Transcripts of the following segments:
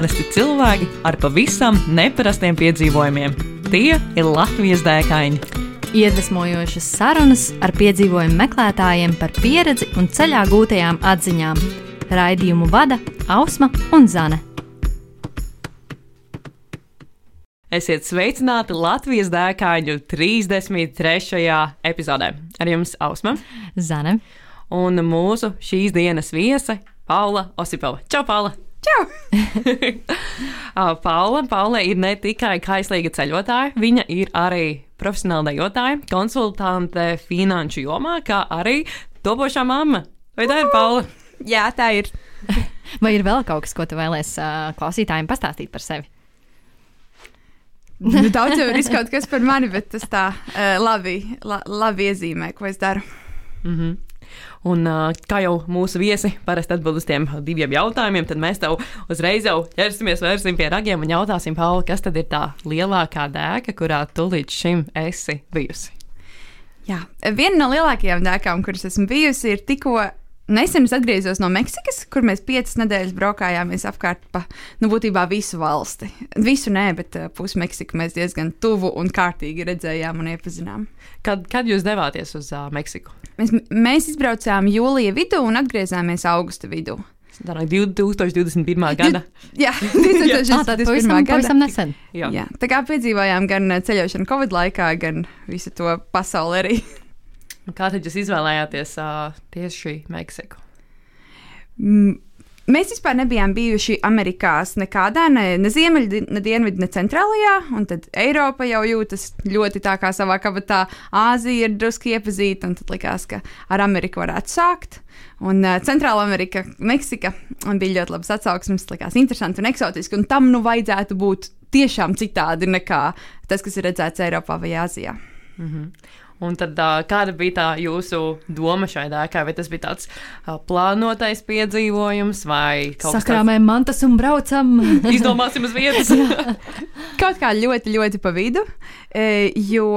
parasti cilvēki ar pavisam neparastiem piedzīvojumiem. Tie ir Latvijas dēkaini. Iedvesmojošas sarunas ar piedzīvojumu meklētājiem par pieredzi un ceļā gūtajām atziņām. Raidījumu vada Ausma un Zane. Esiet sveicināti Latvijas dēkaņu 33. epizodē. Ar jums Ausma Zane. un mūsu šīs dienas viese Paula Osipova. Čau, Paula! Paula, Paula ir ne tikai kaislīga ceļotāja, viņa ir arī profesionāla dejotāja, konsultante finanšu jomā, kā arī topošā mamma. Vai tā ir Paula? Jā, tā ir. Vai ir vēl kaut kas, ko tu vēlēsies uh, klausītājiem pastāstīt par sevi? Nu, daudz jau ir kaut kas par mani, bet tas tā uh, labi, la, labi iezīmē, ko es daru. Mm -hmm. Un, kā jau mūsu viesi parasti atbild uz tiem diviem jautājumiem, tad mēs tev uzreiz jau ķersimies vērsim pie ragiem un jautāsim, Paula, kas tad ir tā lielākā dēka, kurā tu līdz šim esi bijusi? Jā. Viena no lielākajām dēkām, kuras esmu bijusi, ir tikko nesen es atgriezos no Meksikas, kur mēs piecas nedēļas braukājāmies apkārt pa nu, būtībā visu valsti. Visu nē, bet uh, pusi Meksiku mēs diezgan tuvu un kārtīgi redzējām un iepazinām. Kad, kad jūs devāties uz uh, Meksiku? Mēs, mēs izbraucām jūlija vidū un atgriezāmies augusta vidū. Tā ir 2021. gada. Jā, Ah, tad 2021. pavisam, gada. pavisam nesen. Jā. Jā, tā kā piedzīvojām gan ceļošanu Covid laikā, gan visu to pasauli arī. Kā tad jūs izvēlējāties uh, tieši Meksiku? Mm, Mēs vispār nebijām bijuši Amerikās nekādā, ne, ne ziemeļā, ne dienvidā, ne centrālajā. Un tad Eiropa jau jūtas ļoti tā kā savā kabatā. Āzija ir drusku iepazīta, un tad likās, ka ar Ameriku varētu sākt. Un uh, Centrāla Amerika, Meksika un bija ļoti labs atsauksmes, likās interesanti un eksotiski. Un tam nu vajadzētu būt tiešām citādi nekā tas, kas ir redzēts Eiropā vai Āzijā. Un tad, kāda bija tā jūsu doma šai dēkai? Vai tas bija tāds plānotais piedzīvojums, vai kaut kas tāds? Sakrāmējam mantas un braucam. Izdomāsim uz vietas. Kaut kā ļoti, ļoti pa vidu. Jo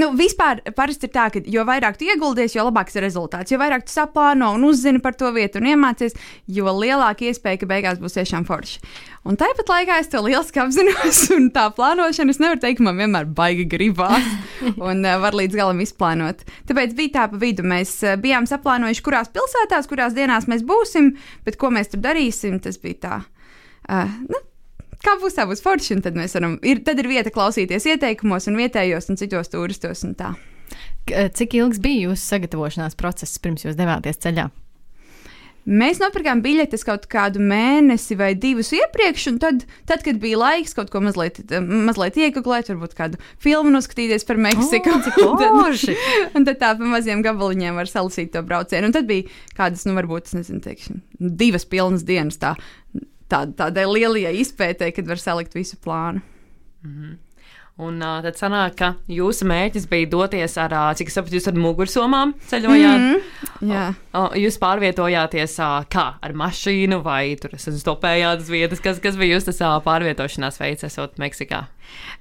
nu, vispār parasti ir tā, ka jo vairāk tu ieguldies, jo labāks ir rezultāts. Jo vairāk tu saplāno un uzzini par to vietu un iemācies, jo lielāka iespēja, ka beigās būs tiešām forši. Un tāpat laikā es to lieliski apzinos, un tā plānošana, es nevaru teikt, man vienmēr baigi gribās, un uh, var līdz galam izplānot. Tāpēc bija tā pa vidu. Mēs uh, bijām saplānojuši, kurās pilsētās, kurās dienās mēs būsim, bet ko mēs tur darīsim, tas bija tā. Uh, nu, kā būs, tā būs forši. Tad, varam, ir, tad ir vieta klausīties ieteikumos, un vietējos un citos turistos. Un tā. K- Cik ilgs bija jūsu sagatavošanās process pirms jūs devāties ceļā? Mēs nopirkām biļetes kaut kādu mēnesi vai divus iepriekš, un tad, tad kad bija laiks kaut ko mazliet, mazliet iegūlēt, varbūt kādu filmu noskatīties par Meksiku. O, cik Un tad-! Un tad tā pa maziem gabaliņiem var salasīt to braucienu. Un tad bija kādas, nu, varbūt, nezinu, teikšu, divas pilnas dienas tā, tā, tādai lielajai izpētēji, kad var salikt visu plānu. Un uh, tad sanāk, ka jūsu mērķis bija doties ar, uh, cik es saprotu, jūs ar mugursomām ceļojāt. Mm -hmm. Jā. O, jūs pārvietojāties uh, kā ar mašīnu vai tur stopējāt uz vietas? Kas, kas bija jūsu tas, uh, pārvietošanās veids, esot Meksikā?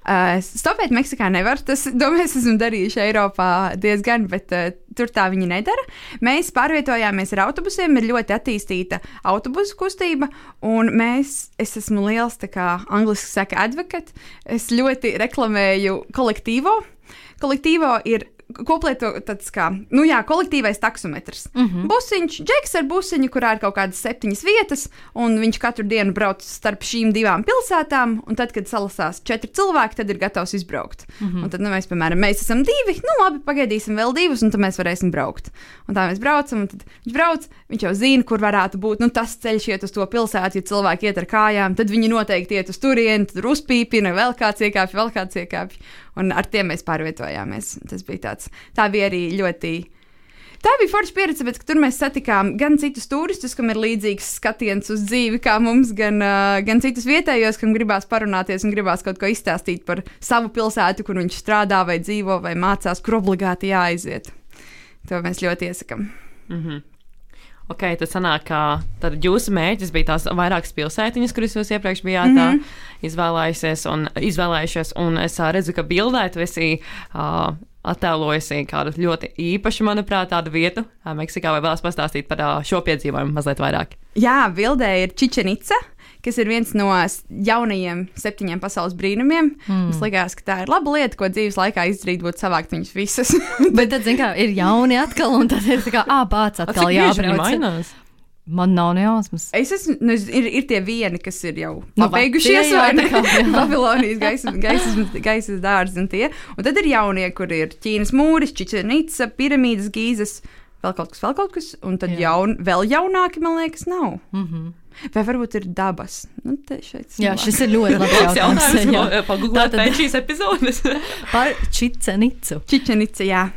Uh, stopēt Meksikā nevar. Tas, to mēs esam darījuši Eiropā diezgan, bet uh, tur tā viņi nedara. Mēs pārvietojāmies ar autobusiem, ir ļoti attīstīta autobusu kustība, un mēs, es esmu liels, tā kā angliski saka, advocate. Es ļoti reklamēju kolektīvo. Kolektīvo ir koplieto tāds kā, nu jā, kolektīvais taksometrs. Mm -hmm. Busiņš, džeks ar busiņu, kurā ir kaut kādas septiņas vietas, un viņš katru dienu brauc starp šīm divām pilsētām, un tad, kad salasās četri cilvēki, tad ir gatavs izbraukt. Mm -hmm. Un tad, nu, mēs, piemēram, mēs esam divi, nu labi, pagaidīsim vēl divus, un tad mēs varēsim braukt. Un tā mēs braucam, un viņš brauc, viņš jau zina, kur varētu būt, nu tas ceļš iet uz to pilsētu, ja cilvēki iet ar kājām, tad viņi noteikti iet uz turieni, tad uzpīpina, vēl kāds iekāpj, vēl kāds iekāpj. Un ar tiem mēs pārvietojāmies. Tas bija tāds, tā bija arī ļoti. Tā bija forša pieredze, bet tur mēs satikām gan citus turistus, kam ir līdzīgs skatiens uz dzīvi, kā mums, gan, uh, gan citus vietējos, kam gribās parunāties un gribās kaut ko izstāstīt par savu pilsētu, kur viņš strādā, vai dzīvo, vai mācās, kur obligāti jāaiziet. To mēs ļoti iesakām. Mm -hmm. Ok, tad sanāk, ka tad jūsu mērķis bija tās vairākas pilsētiņas, kuras jūs iepriekš bijāt mm -hmm. izvēlējušies, un, izvēlējušies, un es redzu, ka bildē tu esi uh, attēlojusi kādu ļoti īpašu, manuprāt, tādu vietu Meksikā, vai vēlas pastāstīt par šo piedzīvojumu mazliet vairāk? Jā, bildē ir Čičenica, kas ir viens no jaunajiem septiņiem pasaules brīnumiem. Mm. Mums liekas, ka tā ir laba lieta, ko dzīves laikā izdarīt, būtu savākt viņus visus. Bet tad, zināmā mērā, ir jauni atkal, un tad ir tā kā, ah, bāc, A, atkal mainās? Man nav ne jausmas. Es esmu, nu, es- ir, ir tie vieni, kas ir jau Nu, pabeigušies, vai ne? Babilonijas gaismas, gaismas, gaismas dārzi un tie. Un tad ir jaunie, kur ir Ķīnas mūris, Čičenica, piramīdas gīzes, vēl kaut kas, vēl kaut kas. Un tad Jā. jaun, vēl jaunāki, man liekas, nav. Mm -hmm. Vai varbūt ir dabas? Nu, Jā, šis ir ļoti labs jautājums. pagūglēt pēc šīs epizodes. Par čicenicu. Čičenica, jā.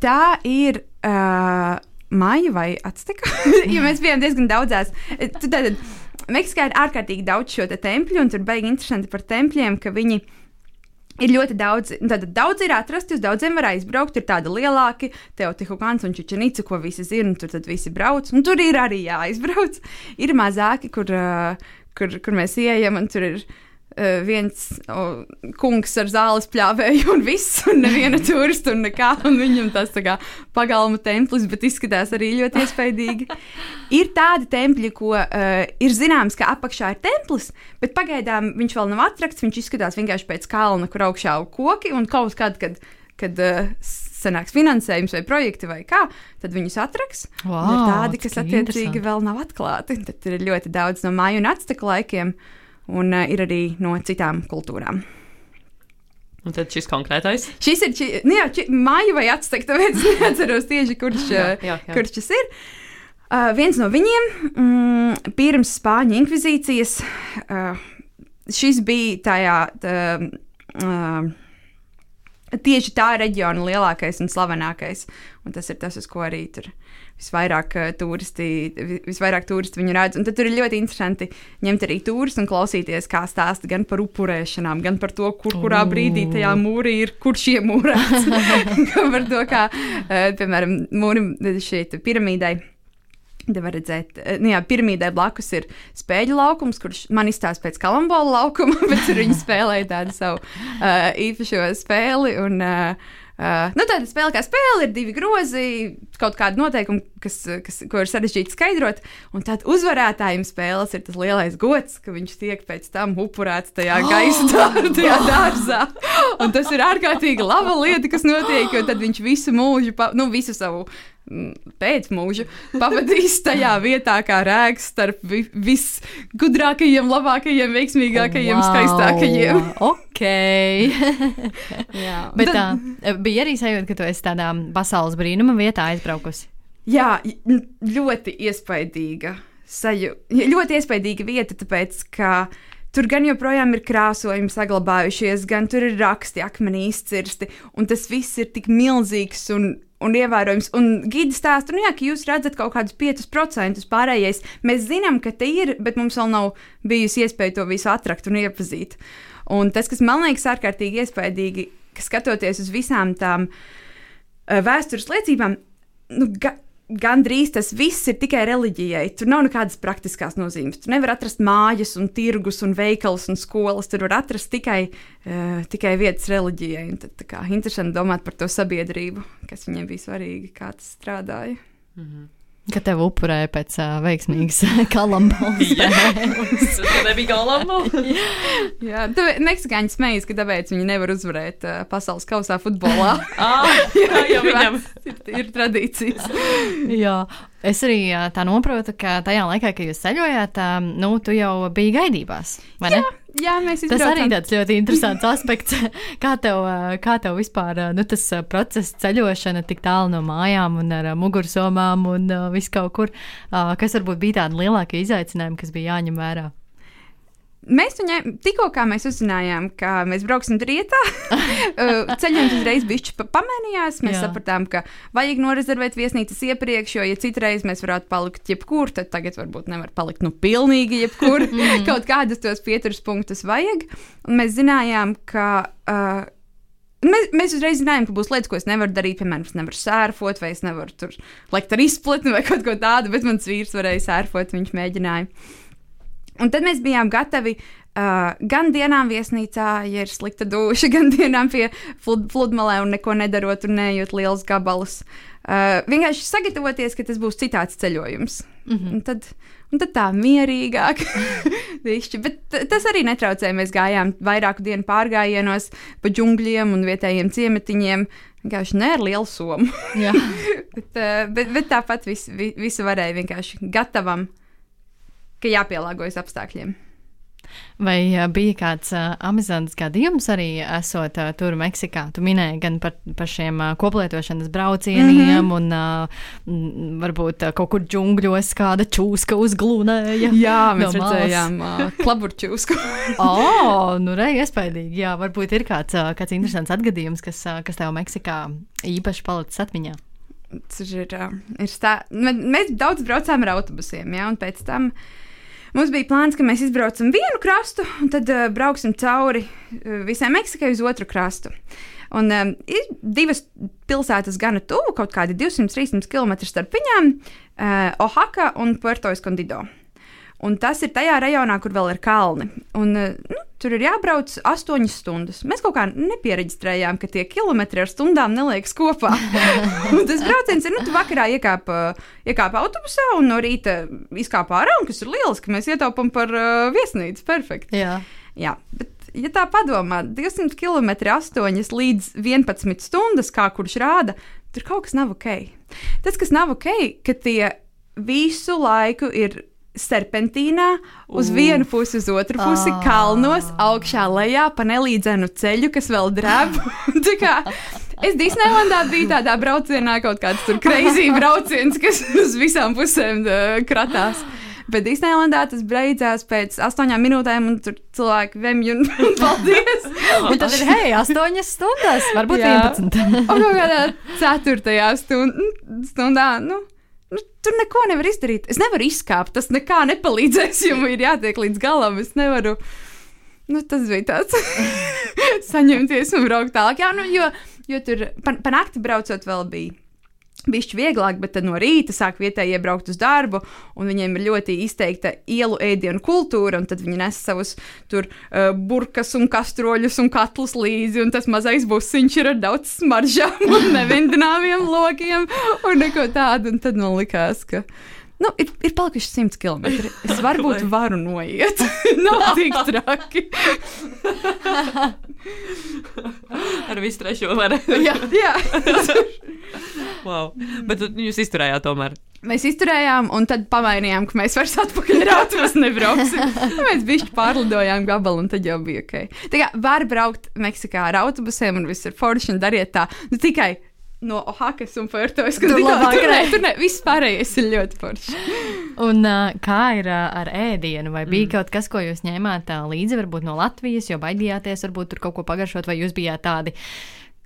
Tā ir. Uh, Māja vai Atsteka? jo mēs bijām diezgan daudzās. Tu Tātad, Meksikā ir ārkārtīgi daudz šo te tempļu, un tur beigas interesanti par tempļiem, ka viņi ir ļoti daudz. Tad daudz ir atrasti, uz daudziem var aizbraukt. Ir tādi lielāki, Teotihuacans un Čičenica, ko visi zina, tur tad visi brauc. Un tur ir arī jāaizbrauc. Ir mazāki, kur, kur, kur mēs ieejam, un tur ir viens o, kungs ar zāles pļāvēju, un viss, un neviena turista, un nekā. Un viņam tas tā kā pagalma templis, bet izskatās arī ļoti iespaidīgi. Ir tādi tempļi, ko uh, ir zināms, ka apakšā ir templis, bet pagaidām viņš vēl nav atrakts. Viņš izskatās vienkārši pēc kalna, kur augšā ir koki, un kaut kad, kad, kad uh, sanāks finansējums vai projekti vai kā, tad viņus atraks. Un ir Wow, tādi, kas attiecīgi vēl nav atklāti. Tad ir ļoti daudz no māju un atsteka laikiem, un uh, ir arī no citām kultūrām. Un tad šis konkrētais. Šis ir či, nu jā, či, māja vai atsteka, tāpēc es neatceros tieši, kurš, Jā, uh, jā, jā. kurš šis ir. Uh, viens no viņiem, mm, pirms Spāņu inkvizīcijas, uh, šis bija tajā. Tā, uh, Tieši tā reģiona lielākais un slavenākais. Un tas ir tas, uz ko arī tur visvairāk uh, turisti, vi- visvairāk turisti viņu redz. Un tad tur ir ļoti interesanti ņemt arī turistu un klausīties, kā stāsta gan par upurēšanām, gan par to, kur kurā brīdī tajā mūrī ir, kurš iemūrēts. gan par to, kā, uh, piemēram, mūrim šeit piramīdai. Te var redzēt, eh, nu jā, piramīdai blakus ir spēļu laukums, kurš man izstāsta pēc kalambola laukuma, bet tur viņi spēlēja tādu savu uh, īpašo spēli. Un, uh, Uh, nu, tāda spēle kā spēle ir divi grozi, kaut kāda noteikuma, kas, kas, ko ir sarežģīti skaidrot. Un tad uzvarētājiem spēles ir tas lielais gods, ka viņš tiek pēc tam upurēts tajā gaisa dā- tajā dārzā. Un tas ir ārkārtīgi laba lieta, kas notiek, jo tad viņš visu mūžu, pa, nu, visu savu pēcmūžu pavadīs tajā vietā, kā rēks starp vi visgudrākajiem, labākajiem, veiksmīgākajiem, wow. skaistākajiem. Ok. Jā, Bet tā bija arī sajūta, ka tu esi tādā pasaules brīnuma vietā aizbraukusi. Jā, ļoti iespaidīga sajūta. Ļoti iespaidīga vieta, tāpēc ka tur gan joprojām ir krāsojumi saglabājušies, gan tur ir raksti, akmenī izcirsti, un tas viss ir tik milzīgs un, un ievērojams. Un gidi stāsta, nu jā, ka jūs redzat kaut kādus 5% pārējais. Mēs zinām, ka te ir, bet mums vēl nav bijusi iespēja to visu atrakt un iepazīt. Un tas, kas man liekas ārkārtīgi iespaidīgi, ka skatoties uz visām tām uh, vēstures liecībām, nu, gandrīz tas viss ir tikai reliģijai. Tur nav nekādas praktiskās nozīmes. Tur nevar atrast mājas, un tirgus, un veikals un skolas. Tur var atrast tikai, uh, tikai vietas reliģijai. Un tad, kā, interesanti domāt par to sabiedrību, kas viņiem bija svarīgi, kā tas strādāja. Ka tev upurēja pēc uh, veiksmīgas kalambolas. Tas nebija galvā. Jā, tāpēc Meksikāņi smējas, ka tāpēc viņi nevar uzvarēt uh, pasaules kausā futbolā. Ah, jā, jā, viņam. ir, ir tradīcijas. Jā, es arī ā, tā saprotu, ka tajā laikā, kad jūs ceļojāt, ā, nu, tu jau biji gaidībās. vai ne? Jā, mēs Tas arī tāds ļoti interesants aspekts. Kā tev, ā, kā tev vispār ā, nu, tas ā, process ceļošana tik tālu no mājām un ar mugursomām un ā, vis kaut kur? Ā, Kas varbūt bija tādi lielākie izaicinājumi, kas bija jāņem vērā? Mēs viņai tikko mēs uzzinājām, ka mēs brauksim rietā, uh, ceļojums uzreiz bišķi pa pamainījās. Mēs. Jā. sapratām, ka vajag norezervēt viesnīcas iepriekš, jo, ja citreiz mēs varētu palikt jebkur, tad tagad varbūt nevar palikt nu pilnīgi jebkur. Kaut kādus tos pieturas punktus vajag. Un mēs zinājām, ka. Uh, Mēs, mēs uzreiz zinājām, ka būs lietas, ko es nevaru darīt. Piemēram, es nevaru sērfot, vai es nevaru tur likt ar izplatni vai kaut ko tādu, bet mans vīrs varēja sērfot, viņš mēģināja. Un tad mēs bijām gatavi uh, gan dienām viesnīcā, ja ir slikta duša, gan dienām pie flud, pludmalē un neko nedarot un neejot liels gabalus. Uh, vienkārši sagatavoties, ka tas būs citāds ceļojums. Mm. -hmm. un, tad, un tad tā mierīgāk. Bet tas arī netraucēja. Mēs gājām vairāku dienu pārgājienos pa džungļiem un vietējiem ciematiņiem. Vienkārši ne ar lielu somu. Jā. bet, bet, bet tāpat vis, vi, visu varēja vienkārši gatavam, ka jāpielāgojas apstākļiem. Vai uh, bija kāds uh, amizants gadījums arī esot uh, tur Meksikā? Tu minēji gan par, par šiem uh, koplietošanas braucieniem, mm -hmm. un uh, varbūt uh, kaut kur džungļos kāda čūska uzglūnēja. Jā, No mēs malas. redzējām uh, klaburčūsku. Oh, nu, rei, iespaidīgi. Jā, varbūt ir kāds, ā, kāds interesants atgadījums, kas, ā, kas tev Meksikā īpaši palicis atmiņā. Tas ir, uh, ir stā... Mē- Mēs daudz braucām ar autobusiem, ja, un pēc tam mums bija plāns, ka mēs izbraucam vienu krastu, un tad uh, brauksim cauri uh, visai Meksikai uz otru krastu. Un um, ir divas pilsētas gana tuvu, kaut kādi 200-300 km starp viņām uh, - Oaxaca un Puerto Escondido. Un tas ir tajā rajonā, kur vēl ir kalni. Un, uh, nu, tur ir jābrauc astoņas stundas. Mēs kaut kā nepiereģistrējām, ka tie kilometri ar stundām neliekas kopā. Tas brauciens ir, nu, tu vakarā iekāpa iekāp autobusā un no rīta izkāpa ārā, un kas ir lieliski, mēs ietaupām par uh, viesnīcu. Perfekti. Jā, Jā, bet, ja tā padomā, 200 km 8 līdz 11 stundas, kā kurš rāda, tur kaut kas nav ok. Tas, kas nav ok, ka tie visu laiku ir. Serpentīnā, uz Uf. vienu pusi, uz otru pusi, Ah. kalnos, augšā, lejā, pa nelīdzenu ceļu, kas vēl drēb. Es Disneylandā biju tādā braucienā, kaut kāds tur kreizī brauciens, kas uz visām pusēm uh, kratās. Bet Disneylandā tas beidzās pēc astoņām minūtēm, un tur cilvēki vemj un paldies. un tad ir, hei, astoņas stundas, varbūt. 11. Un kaut kādā ceturtajā stund, stundā, nu, nu, tur neko nevar izdarīt. Es nevaru izkāpt, tas nekā nepalīdzēs, man ir jātiek līdz galam. Es nevaru. Nu, tas bija tāds saņemties un braukt tālāk. Jā, nu, jo, jo tur pa, pa nakti braucot vēl bija. Bišķi vieglāk, bet no rīta sāk vietējie braukt uz darbu, un viņiem ir ļoti izteikta ielu ēdienu kultūra, un tad viņi nes savus tur uh, burkas un kastroļus un katlus līdzi, un tas mazais busiņš ir ar daudz smaržām un nevindināmiem logiem un neko tādu, un tad man likās, ka. Nu, ir, ir palikuši 100 km. Es varbūt varu noiet. Nav tik traki. Ar visu trešo varu. jā, jā. wow. Bet jūs izturējāt tomēr. Mēs izturējām, un tad pamainījām, ka mēs vairs atpakaļ autobusu nebrauksim. mēs bišķi pārlidojām gabalu, un tad jau bija ok. Tā kā var braukt Meksikā ar autobusiem, un viss ir forši, un dariet tā. Nu, tikai no Ohakas un Puertojas, Tur ne. tur ne, viss pārējais ir ļoti forši. Un uh, kā ir uh, ar ēdienu? Vai bija mm. kaut kas, ko jūs ņēmāt uh, līdzi, varbūt no Latvijas, jo baidījāties, varbūt tur kaut ko pagaršot, vai jūs bijāt tādi,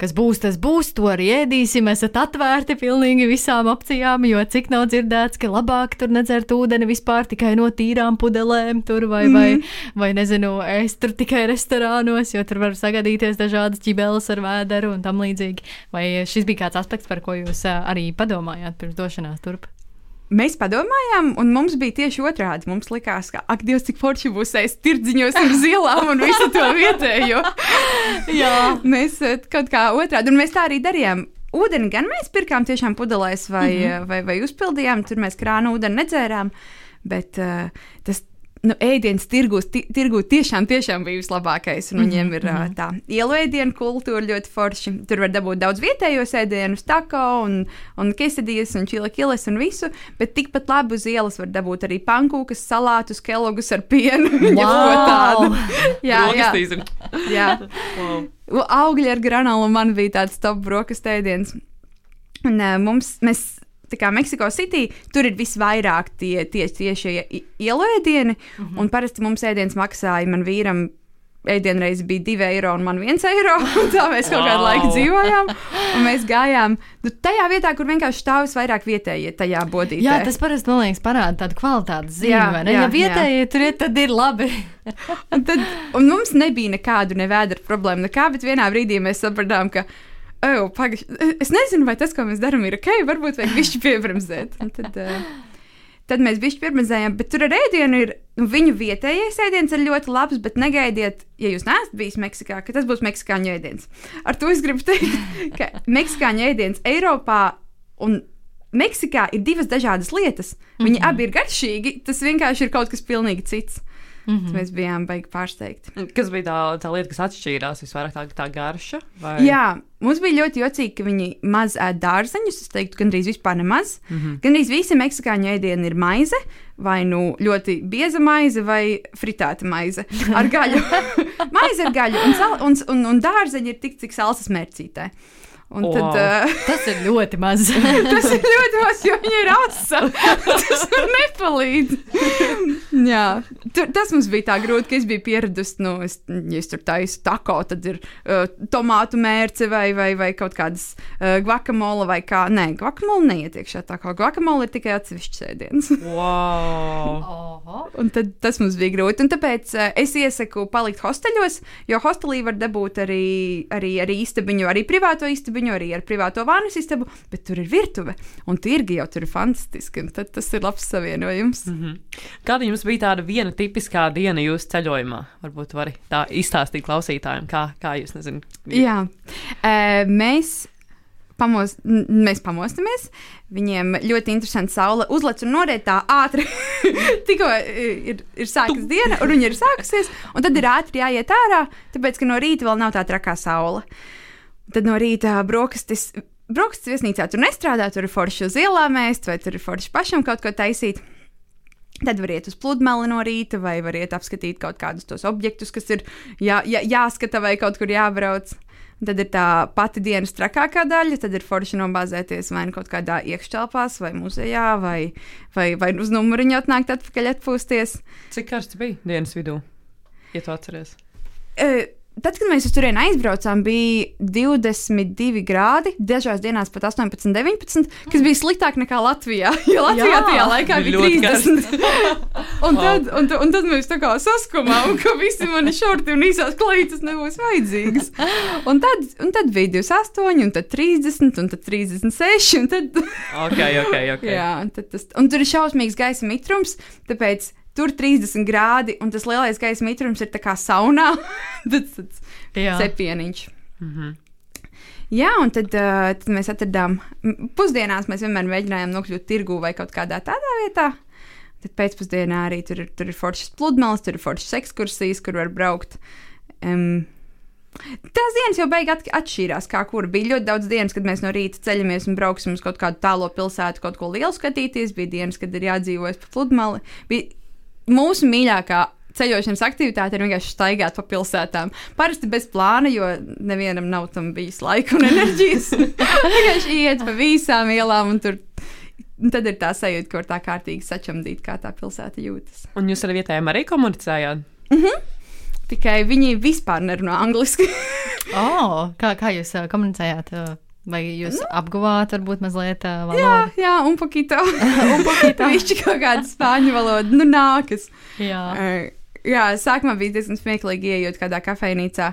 kas būs, tas būs, to arī ēdīsim, esat atvērti pilnīgi visām opcijām, jo cik nav dzirdēts, ka labāk tur nedzert ūdeni vispār tikai no tīrām pudelēm, tur vai, mm. vai, vai nezinu, ēst tur tikai restorānos, jo tur var sagadīties dažādas ķibeles ar vēderu un tam līdzīgi. Vai šis bija kāds aspekts, par ko jūs uh, arī padomājāt pirms došanās turp? Mēs padomājām, un mums bija tieši otrādi. Mums likās, ka, ak, Dievs, cik forši būs ēst tirdziņos un zilām un visu to vietējo. Jā. mēs eh, kaut kā otrādi, un mēs tā arī darījām. Ūdeni gan mēs pirkām tiešām pudelēs vai, mm -hmm. vai, vai uzpildījām, tur mēs krānu ūdeni nedzērām, bet uh, tas nu, ēdienas tirgus, ti, tirgu tiešām, tiešām bija vislabākais. Un viņiem ir uh, tā ielu ēdienu kultūra ļoti forši. Tur var dabūt daudz vietējos ēdienus, tako un, un kesadijas un čilakiles un visu, bet tikpat labi uz ielas var dabūt arī pankūkas, salātus, kelogus ar pienu. Wow! tādu. jā, jā, jā. Wow. Augļi ar granulu man bija tāds top brokastu ēdiens. Un uh, mums, mēs, kā Meksiko City, tur ir visvairāk tie, tie tiešie ielu ēdieni, mm -hmm. un parasti mums ēdiens maksāja man vīram. Ēdienreiz bija 2 eiro un man 1 eiro. Tā mēs kaut kādu Wow. laiku dzīvojām. Un mēs gājām nu, tajā vietā, kur vienkārši stāvis vairāk vietējie tajā bodītē. Jā, tas parasti, man liekas, parāda tādu kvalitātes zīmi, Jā, vai ne? jā, ja vietējie tur ir, tad ir labi. Un, tad, un mums nebija nekādu nevēdra problēmu, nekā, bet vienā brīdī mēs sapratām, ka. Oh, pagaš, es nezinu, vai tas, ko mēs darām, ir ok. Varbūt vajag višķi piebremzēt. Un Tad, uh, tad mēs višķi piebremzējām, bet tur ar ēdienu ir. Nu, viņu vietējais ēdiens ir ļoti labs, bet negaidiet, ja jūs neesat bijis Meksikā, ka tas būs meksikāņu ēdiens. Ar to es gribu teikt, ka meksikāņu ēdiens Eiropā Un Meksikā ir divas dažādas lietas. Viņi mm -hmm. abi ir garšīgi, tas vienkārši ir kaut kas pilnīgi cits. Mm -hmm. Mēs bijām baigi pārsteigti. Kas bija tā, tā lieta, kas atšķīrās visvairāk tā, tā garša? Vai? Jā, mums bija ļoti jocīgi, ka viņi maz ēd dārzeņus. Es teiktu, gandrīz vispār nemaz. Mm -hmm. Gandrīz visi meksikāņu ēdieni ir maize, vai nu ļoti bieza maize, vai fritēta maize ar gaļu. maize ar gaļu, un, sal, un, un, un dārzeņi ir tik, cik salsas mērcītē. Un Wow. tad, uh, Tas ir ļoti maz. tas ir ļoti maz, jo viņa ir asa. tas man nepalīdz. Jā, tur, tas mums bija tā grūti, ka es biju pieradusi, nu, es, ja es tur taisu tako, tad ir uh, tomātu mērce vai, vai, vai kaut kādas uh, guacamole vai kā. Nē, guacamole neietiekšā tā kā guacamole ir tikai atsevišķs ēdiens. Wow! Un tad tas mums bija grūti. Un tāpēc uh, es iesaku palikt hosteļos, jo hostelī var dabūt arī, arī, arī istabiņu, arī privāto istabiņu, arī ar privāto vānas istabu, bet tur ir virtuve. Un tirgi jau tur ir fantastiski. Tad tas ir labs savienojums. Mm. Mhm. Kāda jums bija tāda viena tipiskā diena jūsu ceļojumā? Varbūt vari tā izstāstīt klausītājiem, kā, kā jūs nezināt. Jā, e, mēs. Pamos, n- mēs pamostamies. Viņiem ļoti interesanti saule uzlec un noriet tā ātri. Tikko e, ir, ir sākusies diena, un viņa ir sākusies, un tad ir ātri jāiet ārā, tāpēc ka no rīta vēl nav tā trakā saule. Tad no rīta brokastis, brokastis viesnīcā tur nestrādā, tur ir forši uz ielām ēst, vai tur ir forši pašam kaut ko taisīt. Tad var iet uz pludmali no rīta, vai var iet apskatīt kaut kādus tos objektus, kas ir jā, jā, jāskata vai kaut kur jābrauc. Tad ir tā pati dienas trakākā daļa, tad ir forši nobāzēties vai nu kaut kādā iekšķelpās, vai muzejā, vai, vai, vai uz numuriņu atnākt atpakaļ atpūsties. Cik karsts bija dienas vidū? Ja tu atceries. E, Tad, kad mēs uz turieni aizbraucām, bija 22 grādi, dažās dienās pat 18, 19, kas bija sliktāk nekā Latvijā. Jo Latvijā Jā, tajā laikā bija bija ļoti 30. un, tad, un, tad, un tad mēs tā kā saskumām, ka visi mani šorti un īsās klītas nebūs vajadzīgas. Un tad, un tad bija 28, un tad 30, un tad 36. Un, tad, Ok, ok, ok. jā, un, tad tas, un tur ir šausmīgs gaisa mitrums, tāpēc tur 30 grādi, un tas lielais gaisa mitrums ir tā kā saunā. tas Jā. cepieniņš. Mhm. Jā, un tad, uh, tad mēs atradām, pusdienās mēs vienmēr mēģinājām nokļūt tirgū vai kaut kādā tādā vietā. Tad pēcpusdienā arī tur ir, tur ir foršas pludmales, tur ir foršas ekskursijas, kur var braukt. Um, Tās dienas jau beigās atšķīrās, kā kur bija ļoti daudz dienas, kad mēs no rīta ceļamies un brauksim uz kaut kādu tālo pilsētu, kaut ko lielu skatīties. Bija dienas, kad ir jādzīvojas pa pludmali. Bija mūsu mīļākā ceļošanas aktivitāte ir vienkārši staigāt pa pilsētām. Parasti bez plāna, jo nevienam nav tam bijis laika un enerģijas. vienkārši iet pa visām ielām un tur. Un tad ir tā sajūta, ka var tā kārtīgi sačamdīt, kā tā pilsēta jūtas. Un jūs ar vietējiem arī komunicējāt? Tikai viņi vispār nerunā angliski. Oh, kā, kā jūs uh, komunicējāt? Uh, vai jūs nu, apguvāt, varbūt mazliet uh, jā, valodu? jā, un pakito. un pakito. Viņš kaut kāda spāņu valoda, nu nākas. Jā. Uh, jā, sākumā bija diezgan smieklīgi ienākot kādā kafejnīcā.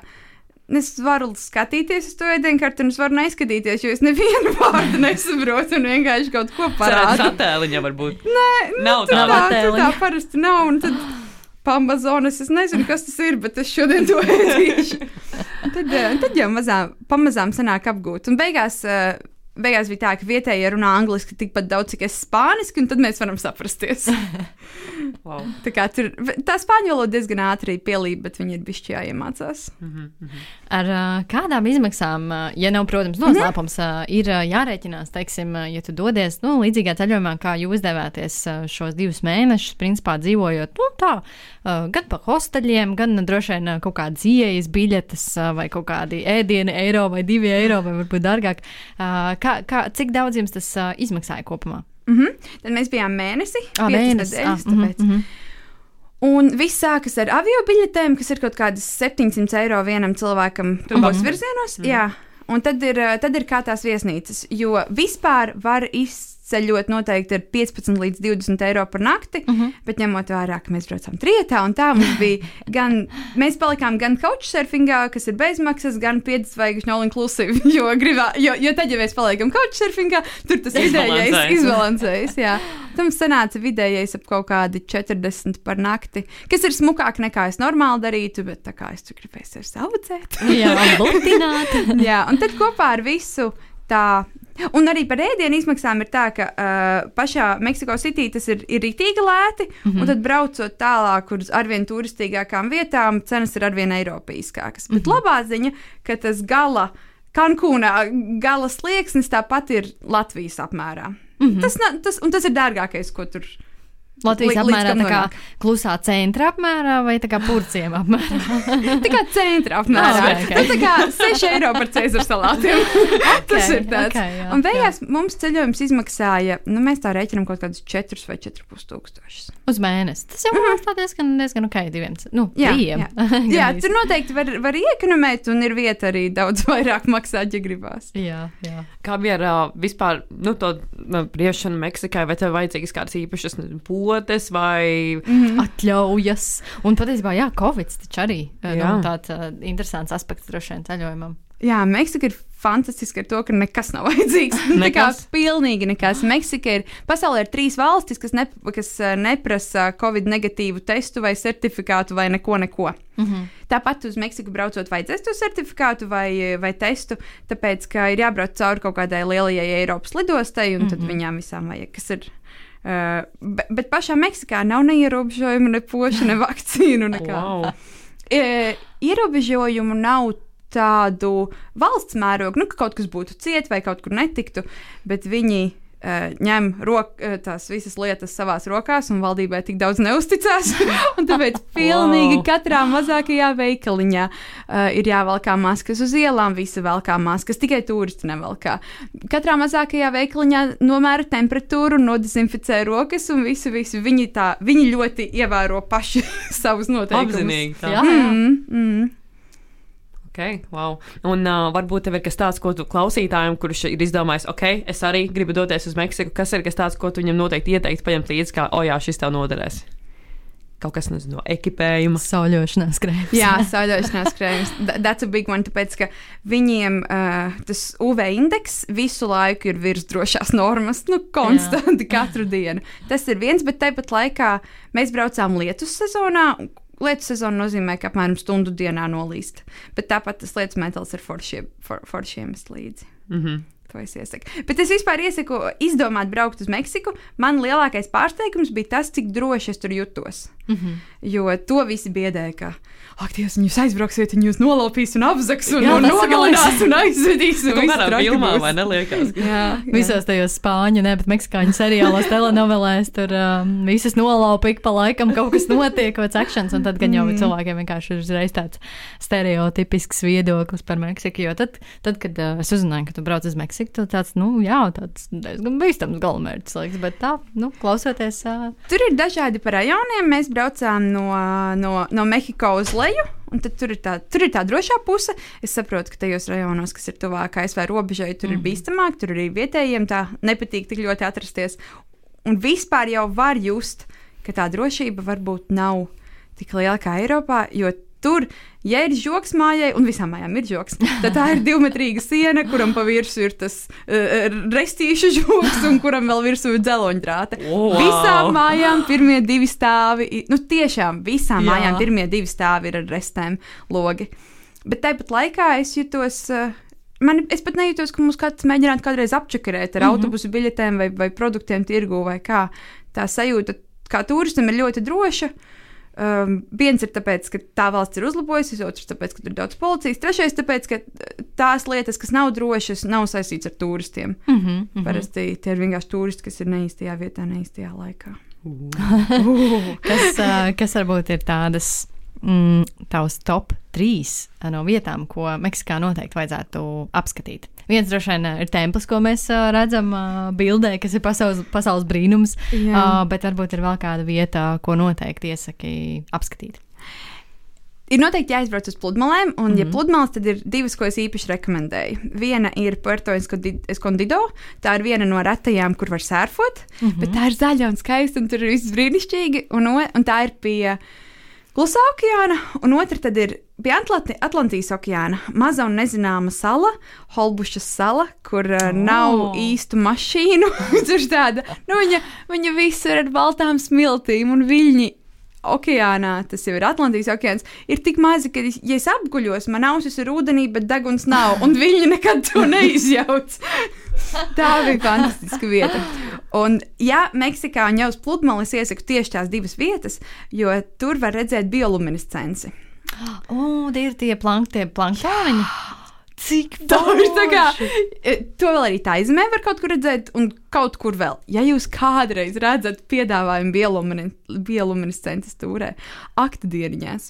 Es varu skatīties uz to ēdienkarti, un es varu neskatīties, jo es nevienu vārdu nesaprotu un vienkārši kaut ko Parāda parādu. attēliņa varbūt. Nē, Nav tur tā. tā, attēliņa. tā parasti nav. Un tad pamazonas, es nezinu, kas tas ir, bet es šodien to ēdīšu. Tad, eh, tad jau mazām, pamazām sanāk apgūt. Un beigās, eh, beigās bija tā, ka vietējie runā angliski tikpat daudz, cik es spāniski, un tad mēs varam saprasties. Wow. Tā kā tur tā spāņu valoda diezgan ātri pielīp, bet viņi ir bišķi jāiemācās. Ar uh, kādām izmaksām, ja nav, protams, noslēpums, uh, ir uh, jārēķinās, teiksim, ja tu dodies nu, līdzīgā ceļojumā, kā jūs devāties uh, šos divus mēnešus, principā dzīvojot nu, tā, uh, gan pa hosteļiem, gan uh, droši vien uh, kaut kādas ieejas biļetes uh, vai kaut kādi ēdieni, eiro vai divi eiro vai varbūt dārgāk. Uh, kā, kā, cik daudz jums tas uh, izmaksāja kopumā? Mm -hmm. Tad mēs bijām mēnesi, Ah, mēnesis, nedēļas, ah, mhm, tāpēc. mhm. Un viss sākas ar avio biļetēm, kas ir kaut kādas 700 eiro vienam cilvēkam abos virzienos. Mm. Jā, un tad ir, tad ir kā tās viesnīcas, jo vispār var izceļot noteikti ar 15 līdz 20 eiro par nakti, mm -hmm. bet ņemot vērā, ka mēs braucām trietā un tā mums bija gan, mēs palikām gan couchsurfingā, kas ir bezmaksas, gan piedzvaigžņu all inclusive, jo, gribā, jo, jo tad, ja mēs paliekam couchsurfingā, tur tas vidējais Izbalansējas. jā. Tam sanāca vidējais ap kaut kādi 40 par nakti, kas ir smukāk nekā es normāli darītu, bet tā kā es tur gribēju sevi saudzēt. Jā, lutināt. Jā, un tad kopā ar visu tā, Un arī par ēdienu izmaksām ir tā, ka uh, pašā Meksiko City tas ir, ir rītīgi lēti, mm Mhm. -hmm. un tad braucot tālāk uz arvien turistīgākām vietām, cenas ir arvien eiropeiskākas. Bet Mhm. labā ziņa, ka tas gala. Kankūnā gala slieksnis tāpat ir Latvijas apmērā. Mm Mhm. -hmm. tas, tas, tas ir dārgākais, ko tur Latvijas līdz apmērā tā kā nonāk. klusā centra apmērā vai tā kā purciem apmērā? Tā kā centra apmērā. Ah, ok, ok. Nu, tā kā 6 eiro par ceļu salātiem. Tas ir tāds. ok, jā, un beigās mums ceļojums izmaksāja, nu, mēs tā rēķinām kaut kādus 4 vai 4,5 tūkstošus. Uz mēnesi. Tas jau ir tā diezgan, diezgan ok, diviem. Nu, Jā, trījiem. jā. Jā, tur noteikti var, var iekonomēt, un ir vieta arī daudz vairāk maksāt, ja gribās. jā, jā. Kā bija ar uh, vispār nu, to uh, briešanu Meksikai, vai tev vajadzīgas kādas īpašas nezinu, potes vai. Mhm. atļaujas. Un patiesībā, jā, Covid taču arī ir Jā. nu, tāds uh, interesants aspekts droši vien ceļojumam. Jā, Meksika ir fantastiska ar to, ka nekas nav vajadzīgs. Nu, Nekas? pilnīgi nekas. Meksika ir pasaulē ir trīs valstis, kas, ne, kas neprasa Covid negatīvu testu vai certifikātu vai neko. neko. Mm -hmm. Tāpat uz Meksiku braucot, vajadzēs to certifikātu vai, vai testu, tāpēc, ka ir jābrauc cauri kaut kādai lielajai Eiropas lidostai, un tad mm -hmm. viņām visām vajag, kas ir. Uh, bet, bet pašā Meksikā nav ne ierobežojumu, ne pošu, ne vakcīnu. Wow. E, ierobežojumu nav tādu valsts mērogu, nu, ka kaut kas būtu ciet vai kaut kur netiktu, bet viņi uh, ņem rok, uh, tās visas lietas savās rokās, un valdībai tik daudz neusticās. tāpēc pilnīgi Wow. katrā mazākajā veikaliņā uh, ir jāvelkā maskas uz ielām, visi velkā maskas, tikai turisti nevelkā. Katrā mazākajā veikaliņā nomēra temperatūru, nodezinficē rokas, un visi, visi viņi, tā, viņi ļoti ievēro paši savus noteikumus. Apzinīgi. tā. Jā, jā. Mm, mm. Okay, wow. Un uh, varbūt tev ir kas tāds, ko tu klausītājiem, kurš ir izdomājis, ok, es arī gribu doties uz Meksiku, kas ir kas tāds, ko tu viņam noteikti ieteiktu paņemt līdzi, kā, oh, jā, šis tev noderēs. Kaut kas nezinu, no ekipējuma. Sauļošanās krēms. Jā, sauļošanās krēms. Tha- That's a big one, tāpēc, ka viņiem uh, tas UV indeks visu laiku ir virs drošās normas, nu, konstanti katru dienu. Tas ir viens, bet tāpat laikā mēs braucām lietus sezonā. Lietu sezona nozīmē, ka apmēram stundu dienā nolīst. Bet tāpat tas lietus metāls ir foršiem, for, foršiem līdzi. Mm -hmm. To es iesaku. Bet es vispār iesaku izdomāt braukt uz Meksiku. Man lielākais pārsteigums bija tas, cik droši es tur jutos. Mm -hmm. Jo to visi biedēja, ka, ak, Dievs, jūs aizbrauksiet, viņi jūs nolaupīs un apzaks un, Jā, un tas ir nogalinās un aizvedīs. un kā traki filmā, vai neliekas? Jā, jā. Visos tajos spāņu, ne, bet meksikāņu seriālos, telenovelēs tur um, visas nolaupa ik pa laikam, kaut kas notiek, kāds akcents, un tad gan jau Mm. cilvēkiem vienkārši ir uzreiz tāds stereotipisks viedoklis par Meksiku. Jo tad, tad kad uh, es uzzināju, ka tu brauc uz Meksiku, tad tāds, nu, jā, tāds diezgan bīstams galamērķis, liekas, bet tā, nu, klausoties. Uh, Tur ir dažādi pa rajoniem. Mēs braucām no, no, no Mehiko uz leju. Un tad tur ir, tā, tur ir tā drošā puse. Es saprotu, ka tajos rajonos, kas ir tuvāk ASV robežai, tur mm -hmm. ir bīstamāk, tur arī vietējiem tā nepatīk tik ļoti atrasties. Un vispār jau var just, ka tā drošība varbūt nav tik liela kā Eiropā, jo tur, ja ir joks mājai, un visām mājām ir joks, tad tā ir divmetrīga siena, kuram pa virsmu ir tas uh, restīšu joks, un kuram vēl virsū ir dzeloņdrāte. Wow. Visām mājām pirmie divi stāvi, nu tiešām visām Jā. Jā. mājām pirmie divi stāvi ir ar restēm logi. Bet tāpat laikā es jutos. Uh, Man, es pat nejūtos, ka mums kāds mēģinātu kādreiz apčakarēt ar mm -hmm. autobusu biļetēm vai, vai produktiem tirgu vai kā. Tā sajūta, kā turistam, ir ļoti droša. Um, viens ir tāpēc, ka tā valsts ir uzlabojusies, otrs tāpēc, ka tur ir daudz policijas, trešais tāpēc, ka uh, tās lietas, kas nav drošas, nav saistītas ar turistiem. mm -hmm, mm -hmm. Parasti tie ir vienkārši turisti, kas ir neīstajā vietā, neīstajā laikā. kas, uh, kas varbūt ir tādas mm, tavs top trīs uh, no vietām, ko Meksikā noteikti vajadzētu apskatīt. Viens droši vien uh, ir templis, ko mēs uh, redzam uh, bildē, kas ir pasaules, pasaules brīnums, uh, bet varbūt ir vēl kāda vieta, ko noteikti iesaki apskatīt. Ir noteikti jāizbrauc uz pludmalēm, un, mm -hmm. ja Mhm. pludmales, tad ir divas, ko es īpaši rekomendēju. Viena ir Puerto Escondi- Escondido, tā ir viena no retajām, kur var sērfot, mm. -hmm. bet tā ir zaļa un skaista, un tur ir viss brīnišķīgi, un, un tā ir pie Klusā okeāna, un otra tad ir pie Atlanti Atlantijas okeāna. Maza un nezināma sala, Holbušas sala, kur uh, Oh. nav īstu mašīnu. tāda, nu, viņa, viņa viss ir baltām smiltīm un viļņi okeānā, tas jau ir Atlantijas okeāns, ir tik mazi, ka, ja es apguļos, man ausis ir ūdenī, bet deguns nav, un viņi nekad to neizjauc. Tā bija fantastiska vieta. Un, ja Meksikā un jau uz pludmales iesaku tieši tās divas vietas, jo tur var redzēt bioluminescenci. O, tie ir tie planktie planktoniņi. Cik Tā ir tā kā, e, to vēl arī tā izmē var kaut kur redzēt, un kaut kur vēl. Ja jūs kādreiz redzat piedāvājumu biolumine- bioluminescences tūrē, aktidieniņās,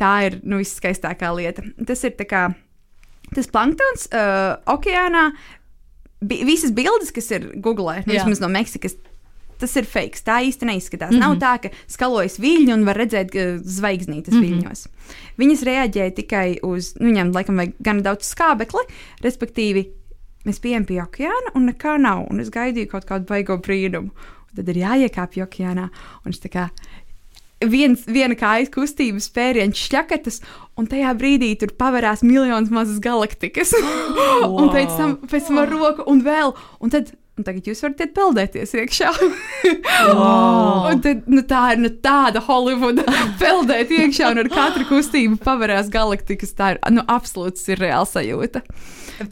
tā ir nu, viskaistākā lieta. Tas ir kā, tas planktons uh, okeānā, bi visas bildes, kas ir Google, nu, vismaz no Meksikas. Tas ir fake. Tā īsti neizskatās. Mm -hmm. Nav tā, ka skalojas viļņi un var redzēt zvaigznītes mm -hmm. viļņos. Viņas reaģēja tikai uz, nu, viņām laikam vajag gan daudz skābekli, respektīvi, mēs bijām pie okeāna un nekā nav. Un es gaidīju kaut kādu baigo brīnumu. Un tad ir jāiekāpj okeānā. Un es tā kā viens, viena kājas kustības spēriens šļakatas, un tajā brīdī tur pavērās miljonus mazas galaktikas. un pēc tam, pēc tam ar roku un vēl. Un tad, un tagad jūs varat iet peldēties iekšā. Wow. un tad, nu, tā ir nu, tāda Holivuda peldēt iekšā, un ar katru kustību pavērās galaktikas. Tā ir nu, absolūts ir reāls sajūta.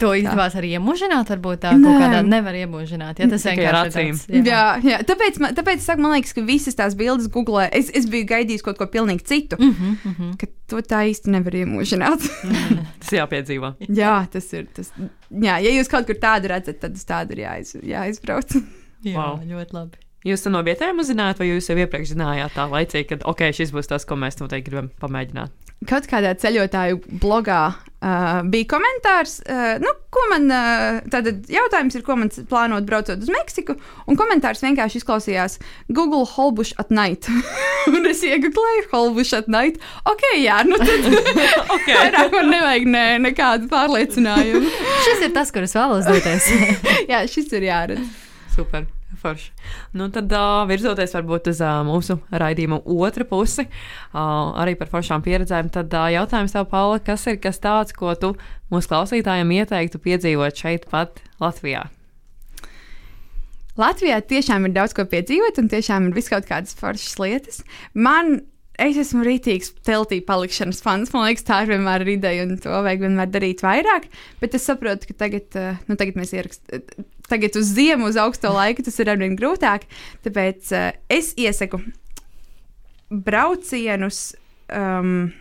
To izdevās arī iemūžināt, varbūt tā Nē. kaut kādā nevar iemūžināt. Ja tas vienkārši ir acīm. tāds, Jā, jā. Tāpēc, man, tāpēc es saku, man liekas, ka visas tās bildes Google, es, es biju gaidījis kaut ko pilnīgi citu, mm -hmm. ka to tā īsti nevar iemūžināt. Tas jāpiedzīvo. jā, tas ir. Tas, jā, ja jūs kaut kur tādu redzat, tad uz tādu ir jāiz, jāizbrauc. Jā, Wow. ļoti labi. Jūs to no vietējiem uzzinājāt, vai jūs jau iepriekš zinājāt tā laicīgi, ka ok, šis būs tas, ko mēs noteikti gribam pamēģināt? Kaut kādā ceļotāju blogā uh, bija komentārs, uh, nu, ko man, uh, tātad jautājums ir, ko man plānot braucot uz Meksiku, un komentārs vienkārši izklausījās Google Holbush at night. un es iegūlēju Holbush at night. Ok, jā, nu tad Okay. vairāk man nevajag ne, nekādu pārliecinājumu. Šis ir tas, kur es vēlos doties. jā, šis ir jāredz. Super. Forši. Nu, tad, uh, virzoties varbūt uz uh, mūsu raidījuma otru pusi, uh, arī par foršām pieredzēm, tad uh, jautājums tev, Paula, kas ir kas tāds, ko tu mūsu klausītājiem ieteiktu piedzīvot šeit, pat Latvijā? Latvijā tiešām ir daudz ko piedzīvot, un tiešām ir vis kaut kādas foršas lietas. Man, es esmu rītīgs teltī palikšanas fans. Man liekas, tā ir vienmēr ideja, un to vajag vienmēr darīt vairāk. Bet es saprotu, ka tagad, nu, tagad mēs ierakstām. Tagad uz ziemu, uz augsto laiku tas ir arvien grūtāk. Tāpēc uh, es iesaku braucienus. Um,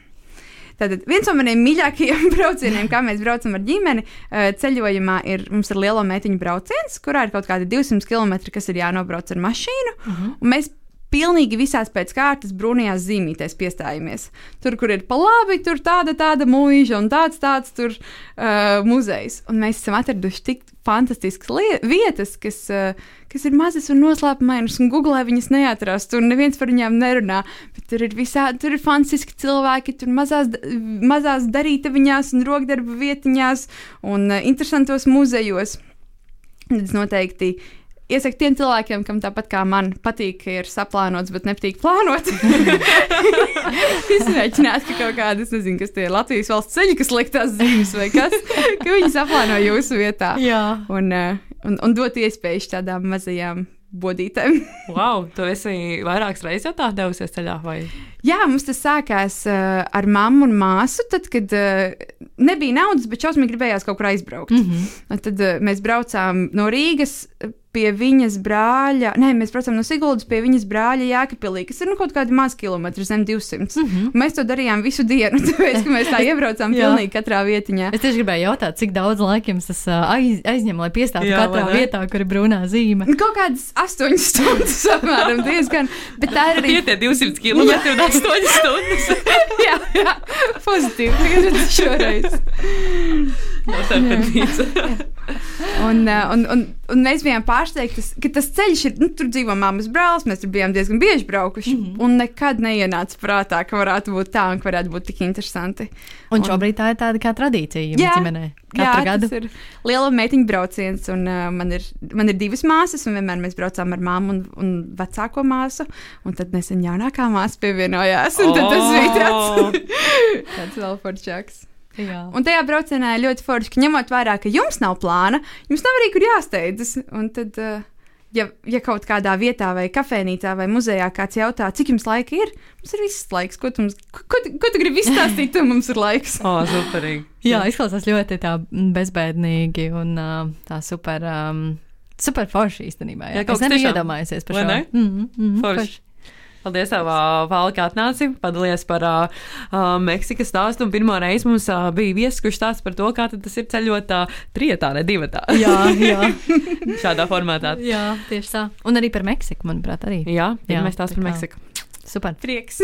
Tātad viens no maniem mīļākajiem braucieniem, kā mēs braucam ar ģimeni, eh, ceļojumā, ir mums ir liela meitiņu brauciens, kurā ir kaut kādi 200 km, kas ir jānobrauc ar mašīnu. Uh -huh. Mēs pilnīgi visās pēc kārtas brūnajās zīmītēs piestājamies. Tur, kur ir pa labi, tur tāda, tāda mūža un tāds, tāds tur uh, muzejs. Un mēs esam atraduši tik fantastiskas vietas, kas, uh, kas ir mazas un noslēpumainas, un googlē viņas neatrast, un neviens par viņām nerunā. Bet tur ir visādi, tur ir fantastiski cilvēki, tur mazās, mazās darītaviņās un rokdarbu vietiņās un uh, interesantos muzejos. Es noteikti iesaku tiem cilvēkiem, kam tāpat kā man patīk, ka ir saplānots, bet nepatīk plānot. Izmēģināt, ka kaut kādas, nezinu, kas tie ir Latvijas valsts ceļi, kas liek tās zīmes vai kas, ka viņi saplāno jūsu vietā. Jā. Un, uh, un, un dot iespēju tādām mazajām bodītēm. Wow, tu esi vairākas reizes jau tā devusies ceļā, vai? Jā, mums tas sākās uh, ar mammu un māsu, tad, kad uh, nebija naudas, bet šausmīgi gribējās kaut kur aizbraukt. Mm -hmm. Tad uh, mēs braucām no Rīgas pie viņas brāļa, nē, mēs braucām no Siguldas pie viņas brāļa Jēkabpilī, kas ir nu, kaut kādi maz kilometri zem 200. Mm -hmm. Mēs to darījām visu dienu, tāpēc, ka mēs tā iebraucām pilnīgi katrā vietiņā. Es tieši gribēju jautāt, cik daudz laika jums tas aiz, aizņem, lai piestātu Jā, katrā vietā, kur ir brūnā zīme. Nu, Kaut kādas astoņas stundas apmēram diezgan, bet tā ir arī Tie tie 200 km un 8 stundas. jā, jā, pozitīvi. Tagad šoreiz. No Tepernīca. Un, uh, un, un, un mēs bijām pārsteigti, ka tas ceļš ir. Nu, tur dzīvo mammas brālis, mēs tur bijām diezgan bieži braukuši. Mm -hmm. Un nekad neienāca prātā, ka varētu būt tā un ka varētu būt tik interesanti. Un šobrīd tā ir tāda kā tradīcija Jā. ģimenē. Katru gadu. tas ir liela meitiņu brauciens. Un, uh, man, ir, man ir divas māsas, un vienmēr mēs braucām ar māmu un, un vecāko māsu. Un tad nesen jaunākā māsa pievienojās. Un tad tas bija tāds, tāds vēl foršāks. Jā. Un tajā braucienā ir ļoti forši, ka ņemot vērā, ka jums nav plāna, jums nav arī kur jāsteidzas. Un tad, uh, ja, ja kaut kādā vietā, vai kafejnīcā, vai muzejā kāds jautā, cik jums laika ir, mums ir viss laiks. Ko tu, mums, ko, ko, tu- ko tu gribi izstāstīt, tu mums ir laiks? O, superīgi. Jā, izklausās ļoti tā bezbēdīgi un tā super. Um, Super forši īstenībā. Jā, Jā, kaut kas tiešām- iedomājusies par šo. ne? Mm, mm, Forši. Paldies, Vāli, kā atnāci. Padalies par uh, Meksikas stāstu. Un pirmo reizi mums uh, bija viesis, kurš stāsta par to, kā tas ir ceļot uh, trijotā, ne divatā. Jā, jā, Šādā formātā. jā, tieši tā. Un arī par Meksiku, manuprāt, arī. Jā, Jā, stāsts tā par. Meksiku. Super. Prieks.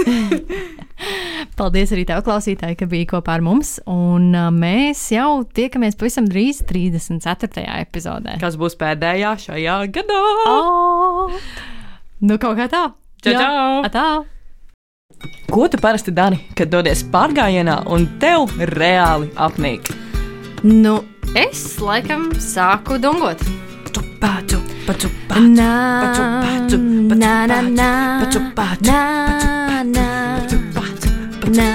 Paldies arī tev, klausītāji, ka biji kopā ar mums. Un mēs jau tiekamies pavisam drīz 34. epizodē. Kas būs pēdējā šajā gadā? Oh! Nu, kaut kā tā. Čau, čau! Atā. Ko tu parasti dari, kad dodies pārgājienā un tev reāli apnīk? Nu, es laikam sāku dungot. Nā, pacu, pacu, nā, nā, pacu, nā, nā, nā.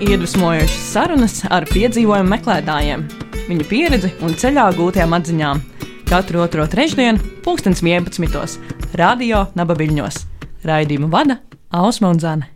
Iedvesmojošas sarunas ar piedzīvojumu meklētājiem, viņu pieredzi un ceļā gūtajām atziņām. Katru otro trešdienu, pulkstens 11. Radio Nabaviļņos. Raidījumu vada Ausma un Zane.